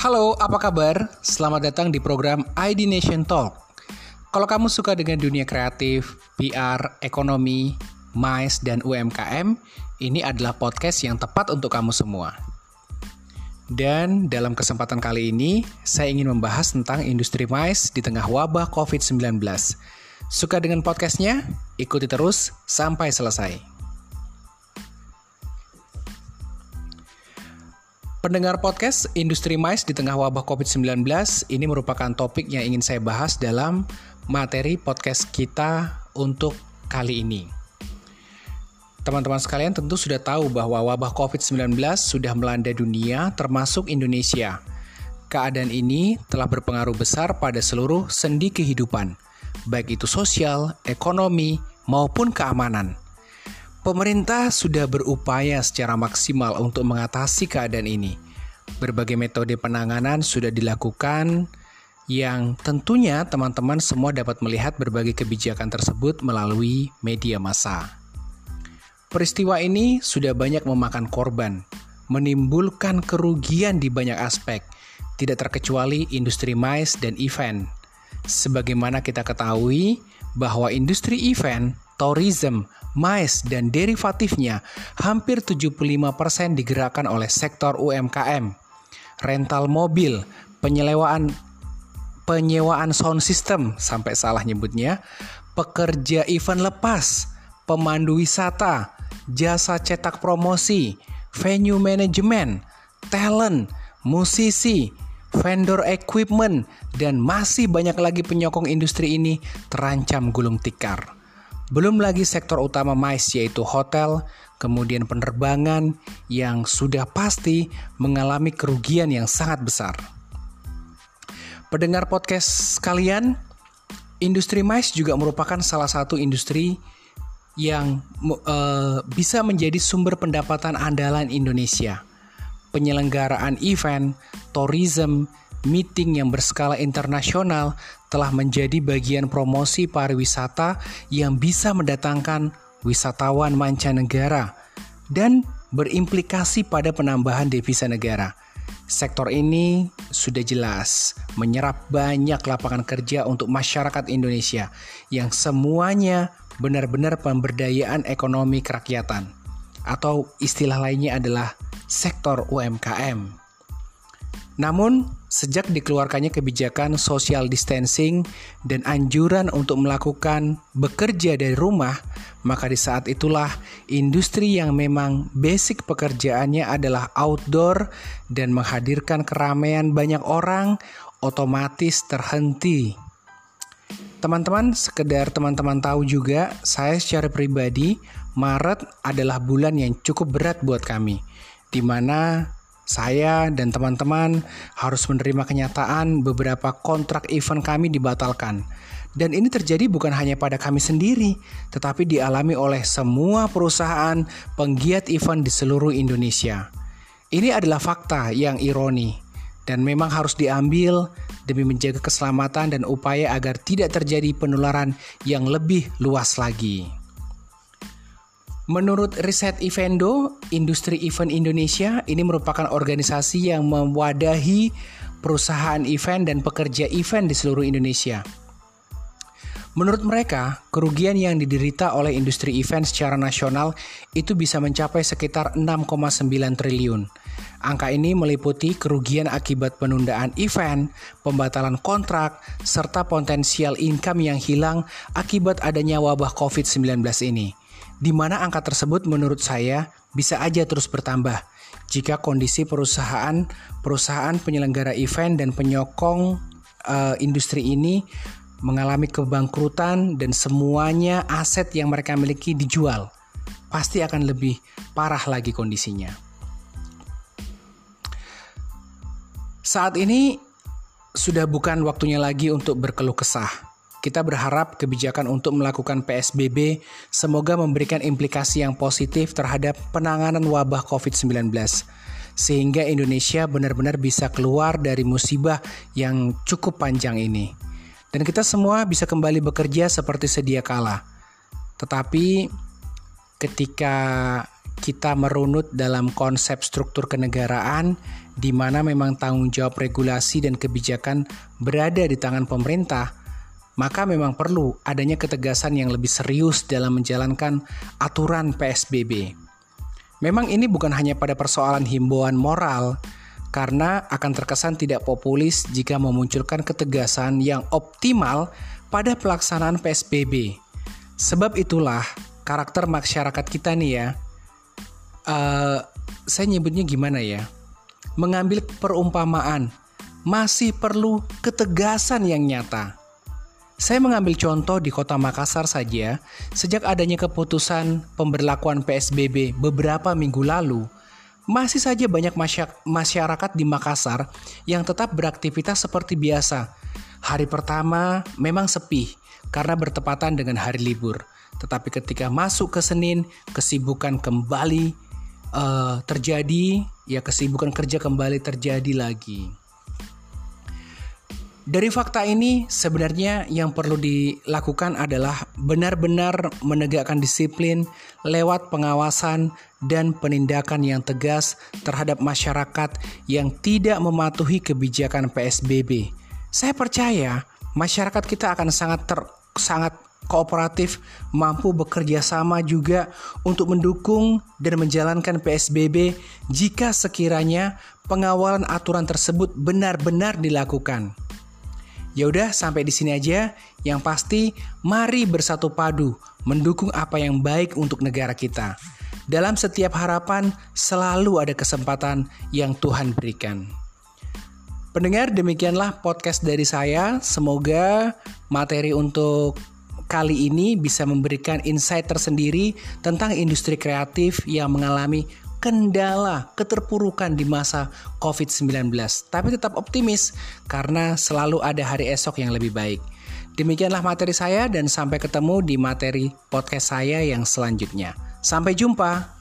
Halo, apa kabar? Selamat datang di program ID Nation Talk. Kalau kamu suka dengan dunia kreatif, PR, ekonomi, MICE, dan UMKM, ini adalah podcast yang tepat untuk kamu semua. Dan dalam kesempatan kali ini, saya ingin membahas tentang industri MICE di tengah wabah COVID-19. Suka dengan podcastnya? Ikuti terus sampai selesai. Pendengar podcast Industri Mais di tengah wabah COVID-19 ini merupakan topik yang ingin saya bahas dalam materi podcast kita untuk kali ini. Teman-teman sekalian tentu sudah tahu bahwa wabah COVID-19 sudah melanda dunia termasuk Indonesia. Keadaan ini telah berpengaruh besar pada seluruh sendi kehidupan, baik itu sosial, ekonomi, maupun keamanan. Pemerintah sudah berupaya secara maksimal untuk mengatasi keadaan ini. Berbagai metode penanganan sudah dilakukan yang tentunya teman-teman semua dapat melihat berbagai kebijakan tersebut melalui media massa. Peristiwa ini sudah banyak memakan korban, menimbulkan kerugian di banyak aspek, tidak terkecuali industri mais dan event. Sebagaimana kita ketahui bahwa industri event tourism, mais, dan derivatifnya hampir 75% digerakkan oleh sektor UMKM. Rental mobil, penyewaan penyewaan sound system sampai salah nyebutnya, pekerja event lepas, pemandu wisata, jasa cetak promosi, venue management, talent, musisi, vendor equipment, dan masih banyak lagi penyokong industri ini terancam gulung tikar. Belum lagi sektor utama MICE yaitu hotel, kemudian penerbangan yang sudah pasti mengalami kerugian yang sangat besar. Pendengar podcast kalian, industri MICE juga merupakan salah satu industri yang uh, bisa menjadi sumber pendapatan andalan Indonesia. Penyelenggaraan event, tourism, meeting yang berskala internasional telah menjadi bagian promosi pariwisata yang bisa mendatangkan wisatawan mancanegara dan berimplikasi pada penambahan devisa negara. Sektor ini sudah jelas menyerap banyak lapangan kerja untuk masyarakat Indonesia yang semuanya benar-benar pemberdayaan ekonomi kerakyatan atau istilah lainnya adalah sektor UMKM. Namun, sejak dikeluarkannya kebijakan social distancing dan anjuran untuk melakukan bekerja dari rumah, maka di saat itulah industri yang memang basic pekerjaannya adalah outdoor dan menghadirkan keramaian banyak orang otomatis terhenti. Teman-teman, sekedar teman-teman tahu juga, saya secara pribadi Maret adalah bulan yang cukup berat buat kami, di mana saya dan teman-teman harus menerima kenyataan beberapa kontrak event kami dibatalkan. Dan ini terjadi bukan hanya pada kami sendiri, tetapi dialami oleh semua perusahaan penggiat event di seluruh Indonesia. Ini adalah fakta yang ironi dan memang harus diambil demi menjaga keselamatan dan upaya agar tidak terjadi penularan yang lebih luas lagi. Menurut riset Evendo, industri event Indonesia ini merupakan organisasi yang mewadahi perusahaan event dan pekerja event di seluruh Indonesia. Menurut mereka, kerugian yang diderita oleh industri event secara nasional itu bisa mencapai sekitar 6,9 triliun. Angka ini meliputi kerugian akibat penundaan event, pembatalan kontrak, serta potensial income yang hilang akibat adanya wabah COVID-19 ini di mana angka tersebut menurut saya bisa aja terus bertambah jika kondisi perusahaan perusahaan penyelenggara event dan penyokong uh, industri ini mengalami kebangkrutan dan semuanya aset yang mereka miliki dijual pasti akan lebih parah lagi kondisinya. Saat ini sudah bukan waktunya lagi untuk berkeluh kesah kita berharap kebijakan untuk melakukan PSBB semoga memberikan implikasi yang positif terhadap penanganan wabah COVID-19 sehingga Indonesia benar-benar bisa keluar dari musibah yang cukup panjang ini. Dan kita semua bisa kembali bekerja seperti sedia kala. Tetapi ketika kita merunut dalam konsep struktur kenegaraan di mana memang tanggung jawab regulasi dan kebijakan berada di tangan pemerintah, maka memang perlu adanya ketegasan yang lebih serius dalam menjalankan aturan PSBB. Memang ini bukan hanya pada persoalan himbauan moral, karena akan terkesan tidak populis jika memunculkan ketegasan yang optimal pada pelaksanaan PSBB. Sebab itulah karakter masyarakat kita nih ya, uh, saya nyebutnya gimana ya, mengambil perumpamaan masih perlu ketegasan yang nyata. Saya mengambil contoh di kota Makassar saja, sejak adanya keputusan pemberlakuan PSBB beberapa minggu lalu, masih saja banyak masyarakat di Makassar yang tetap beraktivitas seperti biasa. Hari pertama memang sepi karena bertepatan dengan hari libur. Tetapi ketika masuk ke Senin, kesibukan kembali uh, terjadi, ya kesibukan kerja kembali terjadi lagi. Dari fakta ini, sebenarnya yang perlu dilakukan adalah benar-benar menegakkan disiplin lewat pengawasan dan penindakan yang tegas terhadap masyarakat yang tidak mematuhi kebijakan PSBB. Saya percaya masyarakat kita akan sangat ter, sangat kooperatif, mampu bekerja sama juga untuk mendukung dan menjalankan PSBB jika sekiranya pengawalan aturan tersebut benar-benar dilakukan. Ya udah sampai di sini aja. Yang pasti mari bersatu padu mendukung apa yang baik untuk negara kita. Dalam setiap harapan selalu ada kesempatan yang Tuhan berikan. Pendengar, demikianlah podcast dari saya. Semoga materi untuk kali ini bisa memberikan insight tersendiri tentang industri kreatif yang mengalami kendala, keterpurukan di masa COVID-19. Tapi tetap optimis karena selalu ada hari esok yang lebih baik. Demikianlah materi saya dan sampai ketemu di materi podcast saya yang selanjutnya. Sampai jumpa.